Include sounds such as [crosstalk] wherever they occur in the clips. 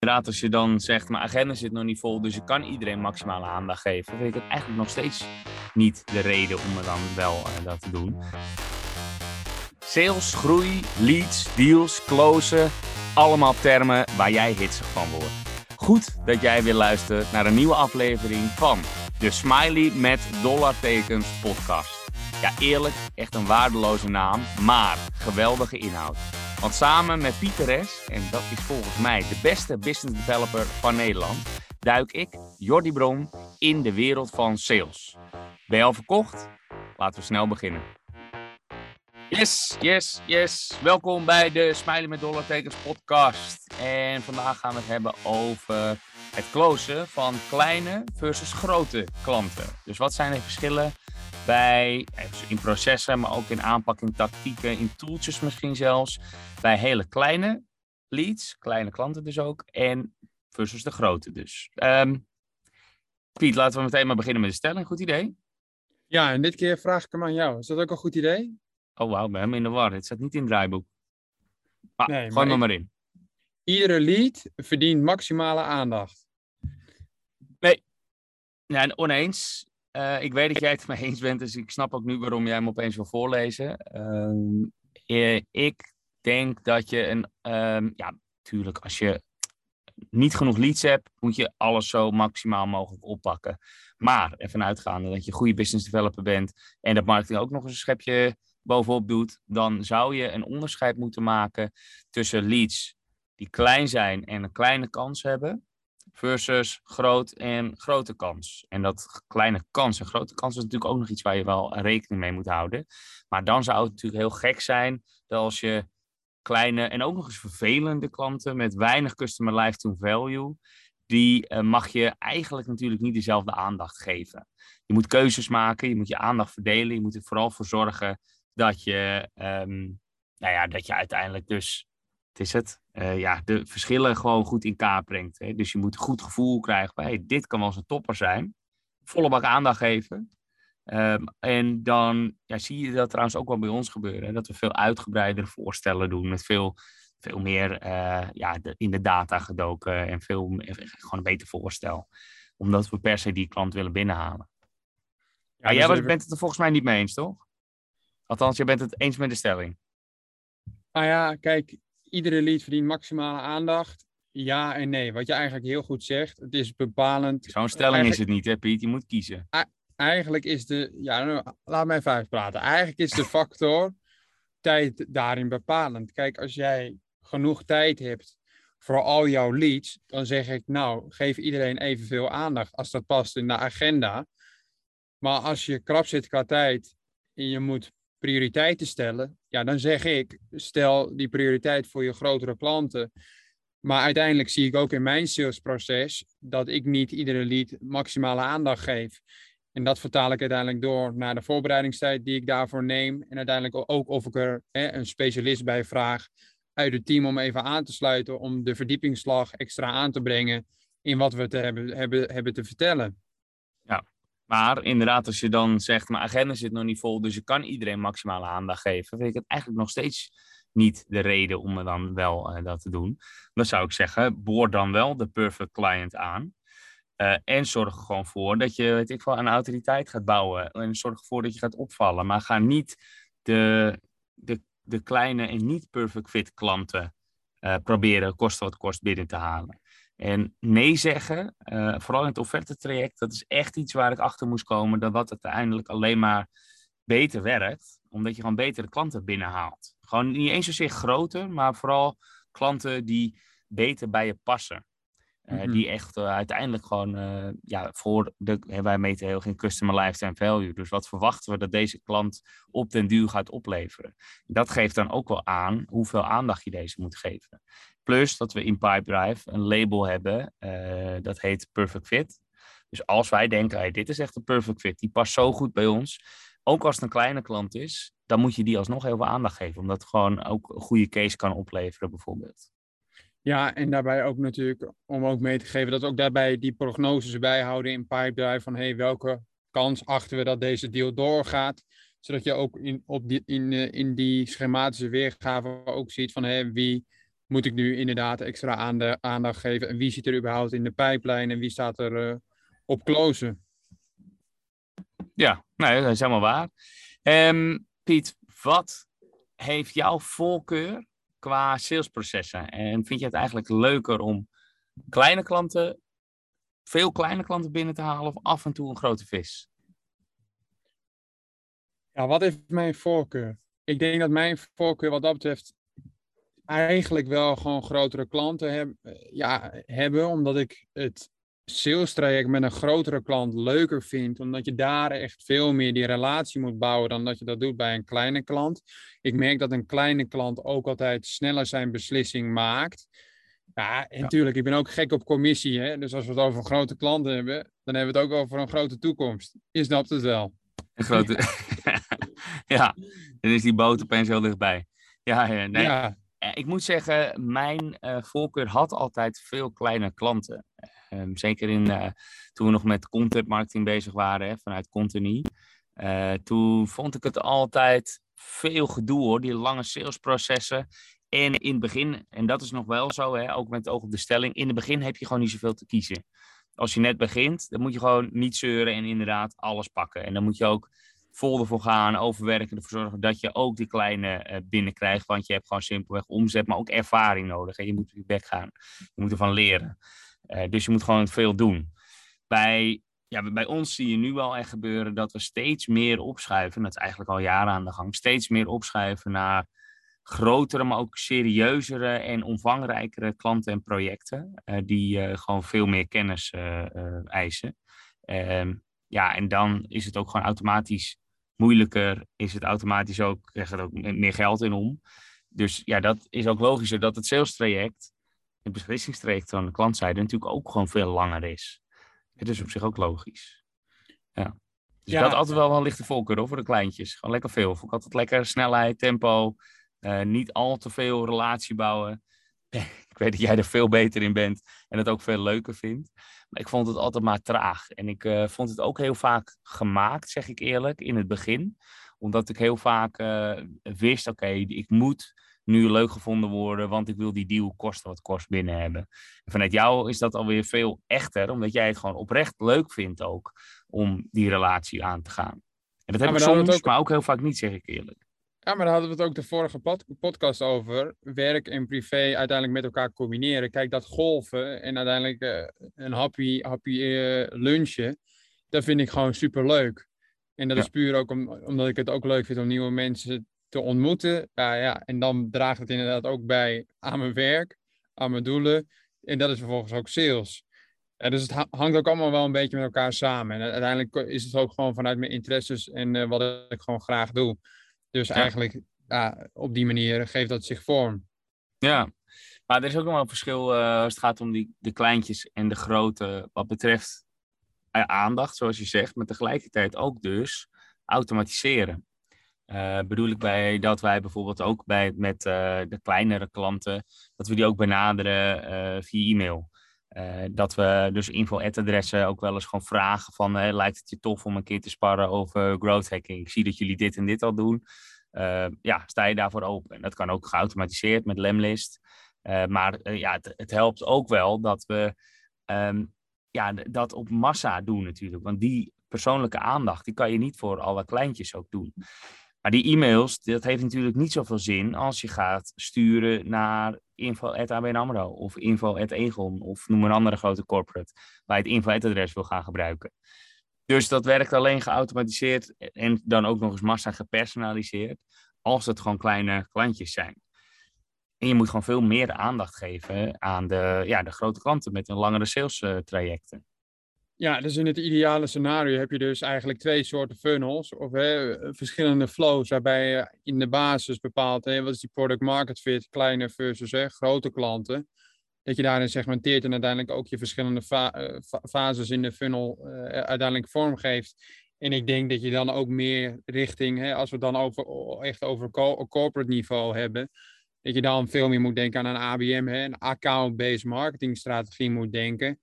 Inderdaad, als je dan zegt, mijn agenda zit nog niet vol, dus ik kan iedereen maximale aandacht geven, vind ik het eigenlijk nog steeds niet de reden om er dan wel uh, dat te doen. Sales, groei, leads, deals, closen, allemaal termen waar jij hitsig van wordt. Goed dat jij weer luistert naar een nieuwe aflevering van de Smiley met dollartekens podcast. Ja, eerlijk, echt een waardeloze naam, maar geweldige inhoud. Want samen met Pieter S., en dat is volgens mij de beste business developer van Nederland, duik ik, Jordi Bron, in de wereld van sales. Ben je al verkocht? Laten we snel beginnen. Yes, yes, yes. Welkom bij de Smiley met Dollartekens podcast. En vandaag gaan we het hebben over het closen van kleine versus grote klanten. Dus wat zijn de verschillen bij, in processen, maar ook in aanpak, in tactieken, in tooltjes misschien zelfs. Bij hele kleine leads, kleine klanten dus ook, en versus de grote dus. Um, Piet, laten we meteen maar beginnen met de stelling. Goed idee? Ja, en dit keer vraag ik hem aan jou. Is dat ook een goed idee? Oh wauw, ik ben helemaal in de war. Het staat niet in het draaiboek. Maar, nee, gooi maar, maar in. Iedere lead verdient maximale aandacht. Nee. Ja, oneens. Uh, ik weet dat jij het mee eens bent, dus ik snap ook nu waarom jij hem opeens wil voorlezen. Uh, ik denk dat je een, um, ja, natuurlijk, als je niet genoeg leads hebt, moet je alles zo maximaal mogelijk oppakken. Maar ervan uitgaande dat je goede business developer bent en dat marketing ook nog eens een schepje bovenop doet, dan zou je een onderscheid moeten maken tussen leads die klein zijn en een kleine kans hebben, versus groot en grote kans. En dat kleine kans en grote kans is natuurlijk ook nog iets waar je wel rekening mee moet houden. Maar dan zou het natuurlijk heel gek zijn dat als je kleine en ook nog eens vervelende klanten met weinig customer lifetime value, die uh, mag je eigenlijk natuurlijk niet dezelfde aandacht geven. Je moet keuzes maken, je moet je aandacht verdelen, je moet er vooral voor zorgen dat je, um, nou ja, dat je uiteindelijk dus is het, uh, ja, de verschillen gewoon goed in kaart brengt. Hè? Dus je moet een goed gevoel krijgen van, hey, dit kan wel eens een topper zijn. Volle bak aandacht geven. Um, en dan ja, zie je dat trouwens ook wel bij ons gebeuren. Hè? Dat we veel uitgebreidere voorstellen doen met veel, veel meer uh, ja, de, in de data gedoken en veel, gewoon een beter voorstel. Omdat we per se die klant willen binnenhalen. Ja, maar jij even... bent het er volgens mij niet mee eens, toch? Althans, je bent het eens met de stelling. Nou ja, kijk, iedere lead verdient maximale aandacht. Ja en nee. Wat je eigenlijk heel goed zegt, het is bepalend. Zo'n stelling is het niet, hè Piet? Je moet kiezen. Eigenlijk is de, ja, nou, laat mij even praten. Eigenlijk is de factor [laughs] tijd daarin bepalend. Kijk, als jij genoeg tijd hebt voor al jouw leads, dan zeg ik, nou, geef iedereen evenveel aandacht als dat past in de agenda. Maar als je krap zit qua tijd en je moet prioriteiten stellen, ja, dan zeg ik, stel die prioriteit voor je grotere klanten. Maar uiteindelijk zie ik ook in mijn salesproces dat ik niet iedere lead maximale aandacht geef. En dat vertaal ik uiteindelijk door naar de voorbereidingstijd die ik daarvoor neem. En uiteindelijk ook of ik er hè, een specialist bij vraag uit het team om even aan te sluiten. Om de verdiepingsslag extra aan te brengen in wat we te hebben, hebben, hebben te vertellen. Ja, maar inderdaad, als je dan zegt, mijn agenda zit nog niet vol, dus ik kan iedereen maximale aandacht geven, vind ik het eigenlijk nog steeds niet de reden om er dan wel uh, dat te doen. Dan zou ik zeggen, boor dan wel de perfect client aan. Uh, en zorg er gewoon voor dat je, weet ik wel, een autoriteit gaat bouwen. En zorg ervoor dat je gaat opvallen. Maar ga niet de, de, de kleine en niet perfect fit klanten uh, proberen kost wat kost binnen te halen. En nee zeggen, uh, vooral in het offerte-traject, dat is echt iets waar ik achter moest komen. Dat wat uiteindelijk alleen maar beter werkt, omdat je gewoon betere klanten binnenhaalt. Gewoon niet eens zozeer groter, maar vooral klanten die beter bij je passen. Mm -hmm. Die echt uh, uiteindelijk gewoon, uh, ja, voor de, wij meten heel geen customer lifetime value. Dus wat verwachten we dat deze klant op den duur gaat opleveren? Dat geeft dan ook wel aan hoeveel aandacht je deze moet geven. Plus dat we in Pipedrive een label hebben, dat heet Perfect Fit. Dus als wij denken, hey, dit is echt een perfect fit, die past zo goed bij ons. Ook als het een kleine klant is, dan moet je die alsnog heel veel aandacht geven. Omdat het gewoon ook een goede case kan opleveren bijvoorbeeld. Ja, en daarbij ook natuurlijk, om ook mee te geven, dat ook daarbij die prognoses bijhouden in Pipedrive. Van hey, welke kans achten we dat deze deal doorgaat? Zodat je ook in, op die, in, in die schematische weergave ook ziet van hey, wie moet ik nu inderdaad extra aandacht geven? En wie zit er überhaupt in de pijplijn en wie staat er uh, op closen? Ja, nou, dat is helemaal waar. Um, Piet, wat heeft jouw voorkeur qua salesprocessen? En vind je het eigenlijk leuker om kleine klanten, veel kleine klanten binnen te halen of af en toe een grote vis? Ja, wat is mijn voorkeur? Ik denk dat mijn voorkeur wat dat betreft eigenlijk wel gewoon grotere klanten heb, ja, hebben, omdat ik het sales traject met een grotere klant leuker vind, omdat je daar echt veel meer die relatie moet bouwen dan dat je dat doet bij een kleine klant. Ik merk dat een kleine klant ook altijd sneller zijn beslissing maakt. Ja, en natuurlijk, ik ben ook gek op commissie. Hè? Dus als we het over grote klanten hebben, dan hebben we het ook over een grote toekomst. Je snapt het wel. Een grote... [laughs] ja, dan is die boot opeens heel dichtbij. Ja, nee. ja. Eh, ik moet zeggen, mijn uh, voorkeur had altijd veel kleine klanten. Um, zeker in, uh, toen we nog met content marketing bezig waren, hè, vanuit Conteny. Uh, toen vond ik het altijd veel gedoe hoor, die lange salesprocessen. En in het begin, en dat is nog wel zo, hè, ook met het oog op de stelling, in het begin heb je gewoon niet zoveel te kiezen. Als je net begint, dan moet je gewoon niet zeuren en inderdaad alles pakken. En dan moet je ook vol ervoor gaan, overwerken, ervoor zorgen dat je ook die kleine uh, binnenkrijgt. Want je hebt gewoon simpelweg omzet, maar ook ervaring nodig. En je moet je bek gaan. Je moet ervan leren. Uh, dus je moet gewoon veel doen. Bij, ja, bij ons zie je nu wel echt gebeuren dat we steeds meer opschuiven. Dat is eigenlijk al jaren aan de gang. Steeds meer opschuiven naar grotere, maar ook serieuzere en omvangrijkere klanten en projecten. Uh, die gewoon veel meer kennis eisen. Ehm, ja, en dan is het ook gewoon automatisch moeilijker. Is het automatisch ook, er ook meer geld in om. Dus ja, dat is ook logischer dat het sales traject, het beslissingstraject van de klantzijde, natuurlijk ook gewoon veel langer is. Het is op zich ook logisch. Ja. Dus ja, dat altijd wel een lichte voorkeur hoor, voor de kleintjes. Gewoon lekker veel. Vond ik altijd lekker snelheid, tempo. Uh, niet al te veel relatie bouwen. [laughs] ik weet dat jij er veel beter in bent en het ook veel leuker vindt. Maar ik vond het altijd maar traag. En ik uh, vond het ook heel vaak gemaakt, zeg ik eerlijk, in het begin. Omdat ik heel vaak uh, wist, oké, okay, ik moet nu leuk gevonden worden, want ik wil die deal kosten wat kost binnen hebben. En vanuit jou is dat alweer veel echter, omdat jij het gewoon oprecht leuk vindt ook om die relatie aan te gaan. En dat heb ik soms, ook... maar ook heel vaak niet, zeg ik eerlijk. Ja, maar daar hadden we het ook de vorige pod podcast over. Werk en privé uiteindelijk met elkaar combineren. Kijk, dat golven en uiteindelijk uh, een happy, happy uh, lunchen, dat vind ik gewoon super leuk. En dat is puur ook om, omdat ik het ook leuk vind om nieuwe mensen te ontmoeten. Ja, ja, en dan draagt het inderdaad ook bij aan mijn werk, aan mijn doelen. En dat is vervolgens ook sales. Ja, dus het hangt ook allemaal wel een beetje met elkaar samen. En uiteindelijk is het ook gewoon vanuit mijn interesses en uh, wat ik gewoon graag doe. Dus eigenlijk ja, op die manier geeft dat zich vorm. Ja, maar er is ook nog wel een verschil uh, als het gaat om die, de kleintjes en de grote wat betreft uh, aandacht, zoals je zegt, maar tegelijkertijd ook dus automatiseren. Uh, bedoel ik bij dat wij bijvoorbeeld ook bij, met de kleinere klanten, dat we die ook benaderen via e-mail. Dat we dus info-adressen ook wel eens gewoon vragen van, lijkt het je tof om een keer te sparren over growth hacking? Ik zie dat jullie dit en dit al doen. Uh, ja, sta je daarvoor open. En dat kan ook geautomatiseerd met Lemlist. Uh, maar ja, het, helpt ook wel dat we um, ja, dat op massa doen natuurlijk. Want die persoonlijke aandacht, die kan je niet voor alle kleintjes ook doen. Maar die e-mails, dat heeft natuurlijk niet zoveel zin als je gaat sturen naar info.abn AMRO of info.egon of noem een andere grote corporate waar je het info-adres wil gaan gebruiken. Dus dat werkt alleen geautomatiseerd en dan ook nog eens massa gepersonaliseerd, als het gewoon kleine klantjes zijn. En je moet gewoon veel meer aandacht geven aan de, ja, de grote klanten met een langere sales uh, trajecten. Ja, dus in het ideale scenario heb je dus eigenlijk twee soorten funnels of hè, verschillende flows waarbij je in de basis bepaalt hè, wat is die product market fit, kleine versus grote klanten dat je daarin segmenteert en uiteindelijk ook je verschillende eh, fases in de funnel uh, uiteindelijk vormgeeft. En ik denk dat je dan ook meer richting, hè, als we het dan over, echt over corporate niveau hebben, dat je dan veel meer moet denken aan een ABM, hè, een account-based marketingstrategie moet denken,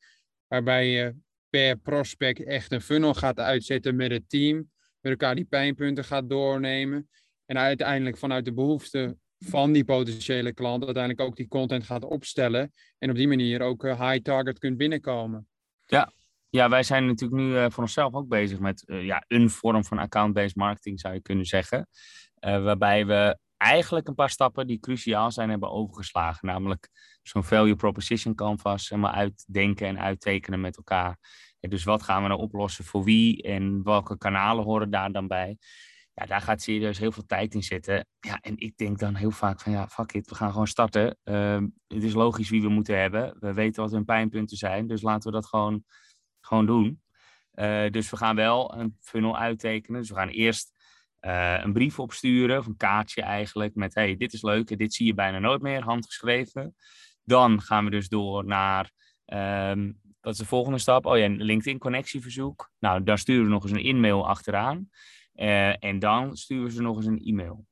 waarbij je per prospect echt een funnel gaat uitzetten met het team, met elkaar die pijnpunten gaat doornemen en uiteindelijk vanuit de behoefte van die potentiële klant uiteindelijk ook die content gaat opstellen. En op die manier ook uh, high target kunt binnenkomen. Ja, ja wij zijn natuurlijk nu uh, voor onszelf ook bezig met uh, ja, een vorm van account-based marketing, zou je kunnen zeggen. waarbij we eigenlijk een paar stappen die cruciaal zijn hebben overgeslagen. Namelijk zo'n value proposition canvas helemaal uitdenken en uittekenen met elkaar. dus wat gaan we nou oplossen voor wie en welke kanalen horen daar dan bij? Ja, daar gaat serieus heel veel tijd in zitten. Ja, en ik denk dan heel vaak van ja, fuck it, we gaan gewoon starten. Uh, het is logisch wie we moeten hebben. We weten wat hun pijnpunten zijn, dus laten we dat gewoon, gewoon doen. Uh, dus we gaan wel een funnel uittekenen. Dus we gaan eerst uh, een brief opsturen, of een kaartje eigenlijk, met hey, dit is leuk, dit zie je bijna nooit meer, handgeschreven. Dan gaan we dus door naar, um, wat is de volgende stap? Oh ja, een LinkedIn-connectieverzoek. Nou, daar sturen we nog eens een e-mail achteraan. Uh, en dan sturen ze nog eens een e-mail.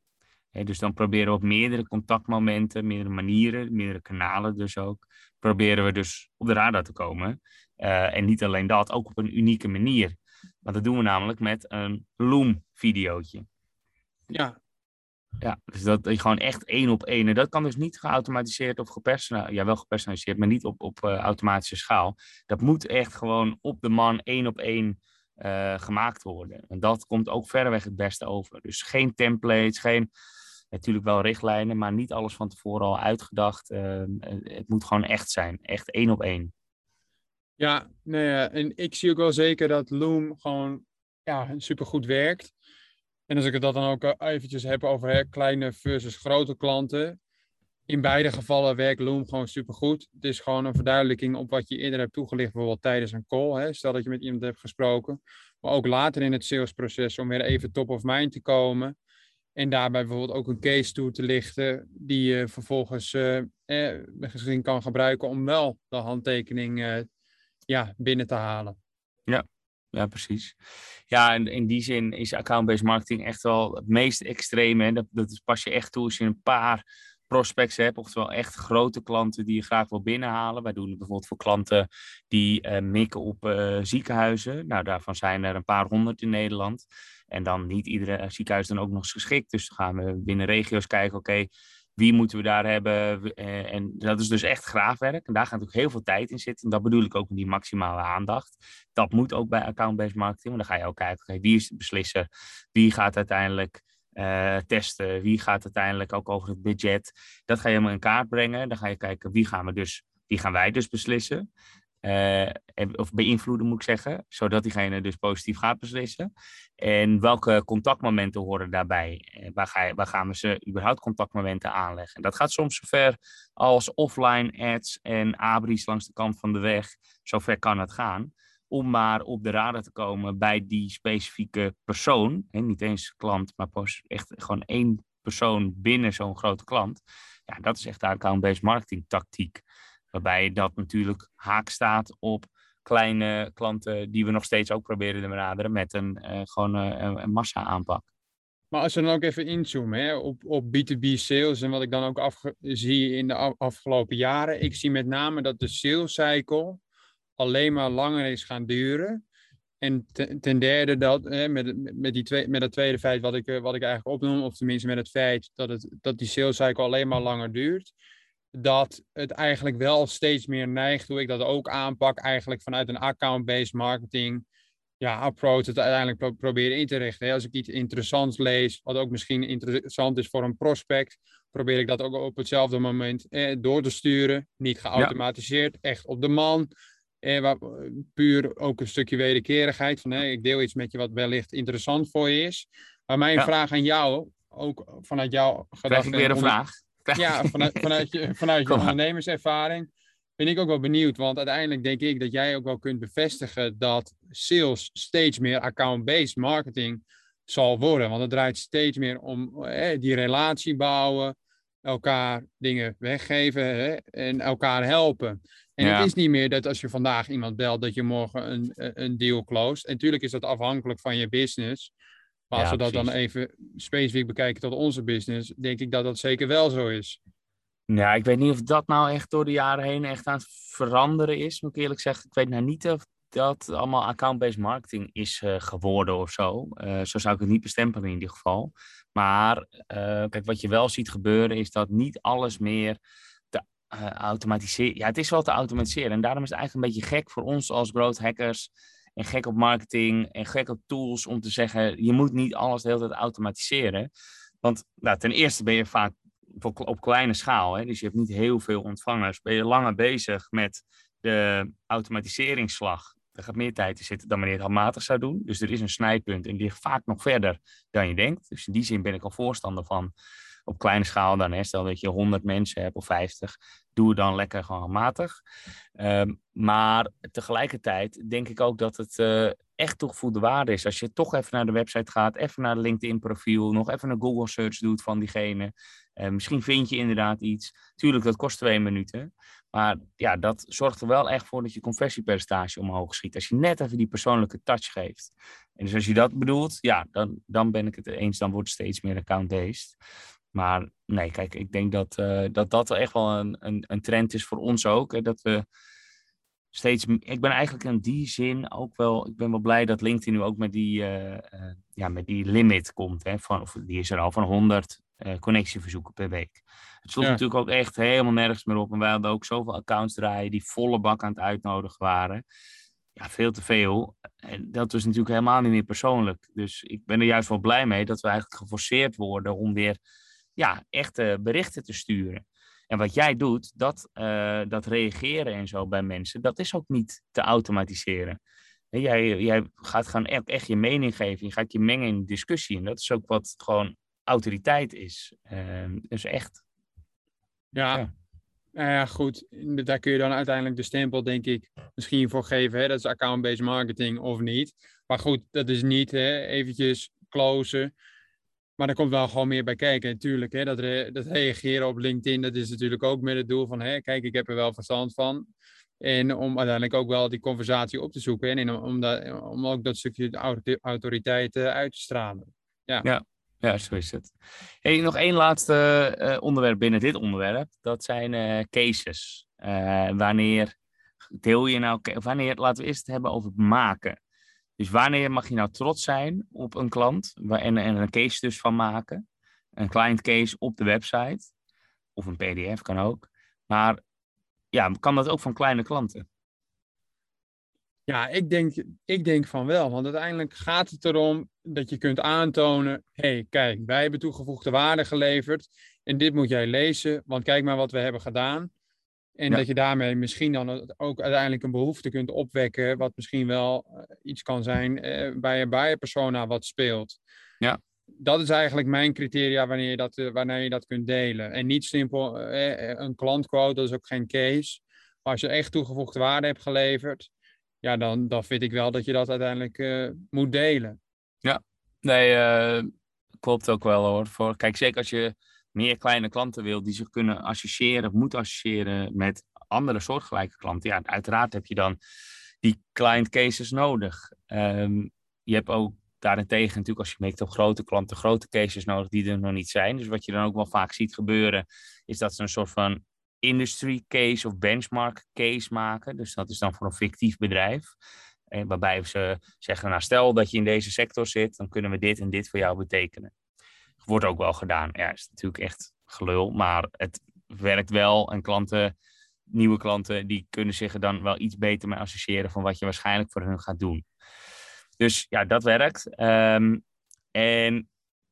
dus dan proberen we op meerdere contactmomenten, meerdere manieren, meerdere kanalen dus ook, proberen we dus op de radar te komen. Uh, en niet alleen dat, ook op een unieke manier. Want dat doen we namelijk met een Loom-videootje. Ja. Ja, dus dat je gewoon echt één op één. En dat kan dus niet geautomatiseerd of gepersonaliseerd. Ja, wel gepersonaliseerd, maar niet op, op uh, automatische schaal. Dat moet echt gewoon op de man één op één uh, gemaakt worden. En dat komt ook verreweg het beste over. Dus geen templates, geen. Natuurlijk wel richtlijnen, maar niet alles van tevoren al uitgedacht. Uh, het moet gewoon echt zijn. Echt één op één. Ja, nee, en ik zie ook wel zeker dat Loom gewoon ja, supergoed werkt. En als ik het dan ook eh, eventjes heb over hè, kleine versus grote klanten. In beide gevallen werkt Loom gewoon supergoed. Het is gewoon een verduidelijking op wat je eerder hebt toegelicht, bijvoorbeeld tijdens een call. Hè. Stel dat je met iemand hebt gesproken. Maar ook later in het salesproces om weer even top of mind te komen. En daarbij bijvoorbeeld ook een case toe te lichten, die je vervolgens eh, eh, misschien kan gebruiken om wel de handtekening eh, ja, binnen te halen. Ja, ja, precies. Ja, en in die zin is account-based marketing echt wel het meest extreme. Dat, dat pas je echt toe als je een paar prospects hebt, oftewel echt grote klanten die je graag wil binnenhalen. Wij doen het bijvoorbeeld voor klanten die uh, mikken op uh, ziekenhuizen. Nou, daarvan zijn er een paar honderd in Nederland. En dan niet iedere ziekenhuis dan ook nog geschikt. Dus dan gaan we binnen regio's kijken, oké, wie moeten we daar hebben? Eh, en dat is dus echt graafwerk. En daar gaat natuurlijk heel veel tijd in zitten. En dat bedoel ik ook met die maximale aandacht. Dat moet ook bij account-based marketing. Want dan ga je ook kijken, wie is beslissen? Wie gaat uiteindelijk uh, testen? Wie gaat uiteindelijk ook over het budget? Dat ga je helemaal in kaart brengen. Dan ga je kijken, wie gaan we dus... Die gaan wij dus beslissen. Uh, of beïnvloeden moet ik zeggen, zodat diegene dus positief gaat beslissen. En welke contactmomenten horen daarbij? Waar, ga je, gaan we ze überhaupt contactmomenten aanleggen? Dat gaat soms zover als offline ads en abris langs de kant van de weg. Zover kan het gaan. Om maar op de radar te komen bij die specifieke persoon. Niet eens klant, maar echt gewoon één persoon binnen zo'n grote klant. Ja, dat is echt de account-based marketing tactiek. Waarbij dat natuurlijk haak staat op kleine klanten die we nog steeds ook proberen te benaderen met een, uh, gewoon uh, een massa aanpak. Maar als we dan ook even inzoomen hè, op, op B2B sales en wat ik dan ook zie in de afgelopen jaren. Ik zie met name dat de sales cycle alleen maar langer is gaan duren. En ten, derde dat, hè, met, met, die twee, met dat tweede feit wat ik, wat ik eigenlijk opnoem, of tenminste met het feit dat, het, dat die sales cycle alleen maar langer duurt dat het eigenlijk wel steeds meer neigt, hoe ik dat ook aanpak, eigenlijk vanuit een account-based marketing ja, approach het uiteindelijk pro proberen in te richten. Als ik iets interessants lees, wat ook misschien interessant is voor een prospect, probeer ik dat ook op hetzelfde moment eh, door te sturen. Niet geautomatiseerd, echt op de man. Eh, waar, puur ook een stukje wederkerigheid van ik deel iets met je wat wellicht interessant voor je is. Maar mijn vraag aan jou, ook vanuit jouw gedachte. Krijg ik weer een vraag? [laughs] Ja, vanuit, vanuit je, vanuit je ondernemerservaring ben ik ook wel benieuwd. Want uiteindelijk denk ik dat jij ook wel kunt bevestigen dat sales steeds meer account-based marketing zal worden. Want het draait steeds meer om hè, die relatie bouwen, elkaar dingen weggeven hè, en elkaar helpen. En het is niet meer dat als je vandaag iemand belt, dat je morgen een, een deal closed. En natuurlijk is dat afhankelijk van je business. Maar als we dat dan even specifiek bekijken tot onze business, denk ik dat dat zeker wel zo is. Ja, ik weet niet of dat nou echt door de jaren heen echt aan het veranderen is, moet ik eerlijk zeggen. Ik weet nou niet of dat allemaal account-based marketing is uh, geworden of zo. Uh, zo zou ik het niet bestempelen in ieder geval. Maar kijk, wat je wel ziet gebeuren is dat niet alles meer te automatiseren. Ja, het is wel te automatiseren. En daarom is het eigenlijk een beetje gek voor ons als growth hackers. En gek op marketing en gek op tools om te zeggen: je moet niet alles de hele tijd automatiseren. Want nou, ten eerste ben je vaak op kleine schaal, hè, dus je hebt niet heel veel ontvangers, ben je langer bezig met de automatiseringsslag. Er gaat meer tijd in zitten dan wanneer het handmatig zou doen. Dus er is een snijpunt en die ligt vaak nog verder dan je denkt. Dus in die zin ben ik al voorstander van op kleine schaal dan. Hè, stel dat je 100 mensen hebt of 50, doe het dan lekker gewoon handmatig. Ehm, maar tegelijkertijd denk ik ook dat het uh, echt toegevoegde waarde is. Als je toch even naar de website gaat, even naar de LinkedIn profiel, nog even een Google search doet van diegene. Uh, misschien vind je inderdaad iets. Tuurlijk, dat kost twee minuten. Maar ja, dat zorgt er wel echt voor dat je conversiepercentage omhoog schiet. Als je net even die persoonlijke touch geeft. En dus als je dat bedoelt, ja, dan, dan ben ik het eens. Dan wordt het steeds meer account-based. Maar nee, kijk, ik denk dat, uh, dat dat echt wel een, een, een trend is voor ons ook. Hè, dat we steeds. Ik ben eigenlijk in die zin ook wel. Ik ben wel blij dat LinkedIn nu ook met die, uh, uh, ja, met die limit komt. Hè, van, of die is er al van 100 connectieverzoeken per week. Het sloeg ja. natuurlijk ook echt helemaal nergens meer op. En wij hadden ook zoveel accounts draaien die volle bak aan het uitnodigen waren. Ja, veel te veel. En dat is natuurlijk helemaal niet meer persoonlijk. Dus ik ben er juist wel blij mee dat we eigenlijk geforceerd worden om weer ja, echte berichten te sturen. En wat jij doet, dat, uh, dat reageren en zo bij mensen, dat is ook niet te automatiseren. En jij, jij gaat gewoon echt, echt je mening geven, je gaat je mengen in discussie. En dat is ook wat gewoon autoriteit is. Uh, dus echt. Ja, ja. Nou ja, goed. Daar kun je dan uiteindelijk de stempel, denk ik, misschien voor geven. Hè? Dat is account-based marketing of niet. Maar goed, dat is niet hè? eventjes closen. Maar er komt wel gewoon meer bij kijken. Natuurlijk, hè, dat, re dat reageren op LinkedIn, dat is natuurlijk ook met het doel van, hè, kijk, ik heb er wel verstand van. En om uiteindelijk ook wel die conversatie op te zoeken. En om, om ook dat stukje autoriteit uh, uit te stralen. Ja. ja. Zo is het. Hey, nog één laatste uh, onderwerp binnen dit onderwerp. Dat zijn uh, cases. wanneer deel je nou, wanneer, laten we eerst het hebben over het maken. Dus wanneer mag je nou trots zijn op een klant en, en een case dus van maken? Een client case op de website. Of een PDF kan ook. Maar ja, kan dat ook van kleine klanten? Ja, ik denk, ik denk van wel. Want uiteindelijk gaat het erom dat je kunt aantonen: hé, hey, kijk, wij hebben toegevoegde waarde geleverd. En dit moet jij lezen, want kijk maar wat we hebben gedaan. En ja. dat je daarmee misschien dan ook uiteindelijk een behoefte kunt opwekken, wat misschien wel uh, iets kan zijn uh, bij een buyer persona wat speelt. Ja. Dat is eigenlijk mijn criteria wanneer je dat, uh, wanneer je dat kunt delen. En niet simpel een klantquote, dat is ook geen case. Maar als je echt toegevoegde waarde hebt geleverd, ja, dan, dan vind ik wel dat je dat uiteindelijk moet delen. Ja, nee, klopt ook wel hoor. Voor, kijk, zeker als je meer kleine klanten wil die zich kunnen associëren of moeten associëren met andere soortgelijke klanten, ja, uiteraard heb je dan die client cases nodig. Um, je hebt ook daarentegen natuurlijk als je merkt op grote klanten grote cases nodig die er nog niet zijn. Dus wat je dan ook wel vaak ziet gebeuren, is dat ze een soort van industry case of benchmark case maken. Dus dat is dan voor een fictief bedrijf. Eh, waarbij ze zeggen, nou stel dat je in deze sector zit, dan kunnen we dit en dit voor jou betekenen. Wordt ook wel gedaan. Ja, is natuurlijk echt gelul, maar het werkt wel. En klanten, nieuwe klanten, die kunnen zich er dan wel iets beter mee associëren van wat je waarschijnlijk voor hun gaat doen. Dus ja, dat werkt. Um, en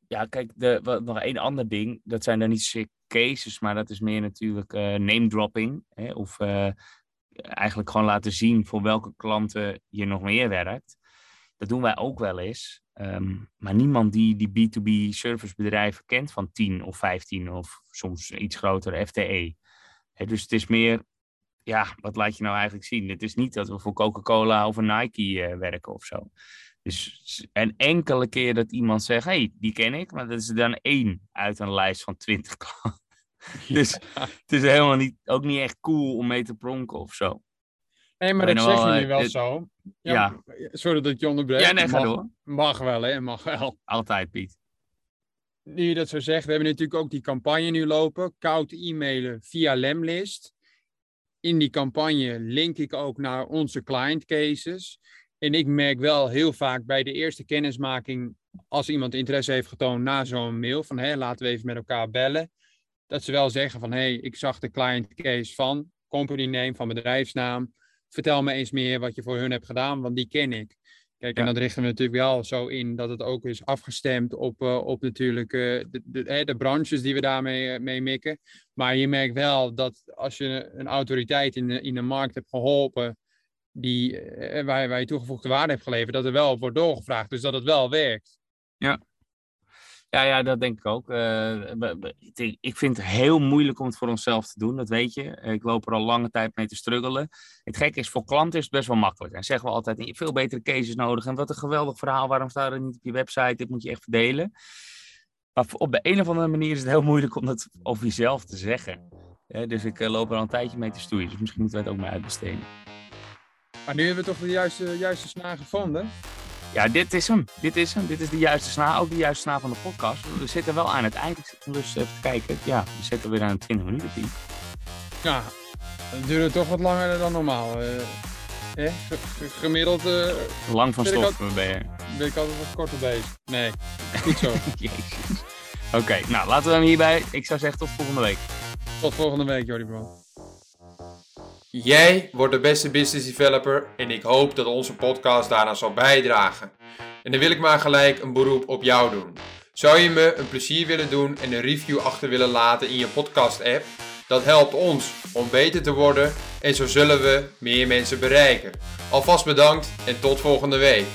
ja, kijk, de, wat, nog één ander ding, dat zijn dan niet cases, maar dat is meer natuurlijk uh, name dropping. Hè, of uh, eigenlijk gewoon laten zien voor welke klanten je nog meer werkt. Dat doen wij ook wel eens. Um, maar niemand die die B2B servicebedrijven kent van 10 of 15 of soms iets groter FTE. He, dus het is meer, ja, wat laat je nou eigenlijk zien? Het is niet dat we voor Coca-Cola of Nike uh, werken of zo. Dus een enkele keer dat iemand zegt, hey, die ken ik, maar dat is dan één uit een lijst van 20 klanten. [laughs] dus het is helemaal niet, ook niet echt cool om mee te pronken of zo. Nee, maar dat zeggen jullie wel zo. Ja, ja. Sorry dat ik je onderbreek. Ja, nee, ga mag, door. Mag wel, hè? Mag wel. Altijd, Piet. Nu je dat zo zegt, we hebben natuurlijk ook die campagne nu lopen. Koud e-mailen via Lemlist. in die campagne link ik ook naar onze client cases. En ik merk wel heel vaak bij de eerste kennismaking, als iemand interesse heeft getoond na zo'n mail, van hé, laten we even met elkaar bellen. Dat ze wel zeggen van hé, ik zag de client case van company name, van bedrijfsnaam. Vertel me eens meer wat je voor hun hebt gedaan, want die ken ik. Kijk, en dat richten we natuurlijk wel zo in dat het ook is afgestemd op, uh, op natuurlijk uh, de, de, de, branches die we daarmee mee mikken. Maar je merkt wel dat als je een autoriteit in de, in de markt hebt geholpen, die, uh, waar, waar je toegevoegde waarde hebt geleverd, dat er wel op wordt doorgevraagd. Dus dat het wel werkt. Ja, ja, ja, dat denk ik ook. Uh, ik vind het heel moeilijk om het voor onszelf te doen, dat weet je. Ik loop er al lange tijd mee te struggelen. Het gekke is, voor klanten is het best wel makkelijk. En zeggen we altijd, veel betere cases nodig. En wat een geweldig verhaal, waarom staat er niet op je website? Dit moet je echt verdelen. Maar op de een of andere manier is het heel moeilijk om dat over jezelf te zeggen. dus ik uh, loop er al een tijdje mee te stoeien. Dus misschien moeten we het ook maar uitbesteden. Maar nu hebben we toch de juiste, juiste snaar gevonden? Ja, dit is hem. Dit is hem. Dit is de juiste snaar. Ook de juiste snaar van de podcast. We zitten wel aan het eind. Ik zit dus even te kijken. Ja, we zitten weer aan 20 minuten, Piet. Ja, dat duurt toch wat langer dan normaal. Uh, eh, gemiddeld... Uh, Lang van stof ben je. Ben ik altijd wat korter bezig. Nee, goed zo. [laughs] Jezus. Oké, nou laten we hem hierbij. Ik zou zeggen tot volgende week. Tot volgende week, Jordi Bro. Jij wordt de beste business developer en ik hoop dat onze podcast daaraan zal bijdragen. En dan wil ik maar gelijk een beroep op jou doen. Zou je me een plezier willen doen en een review achter willen laten in je podcast app? Dat helpt ons om beter te worden en zo zullen we meer mensen bereiken. Alvast bedankt en tot volgende week.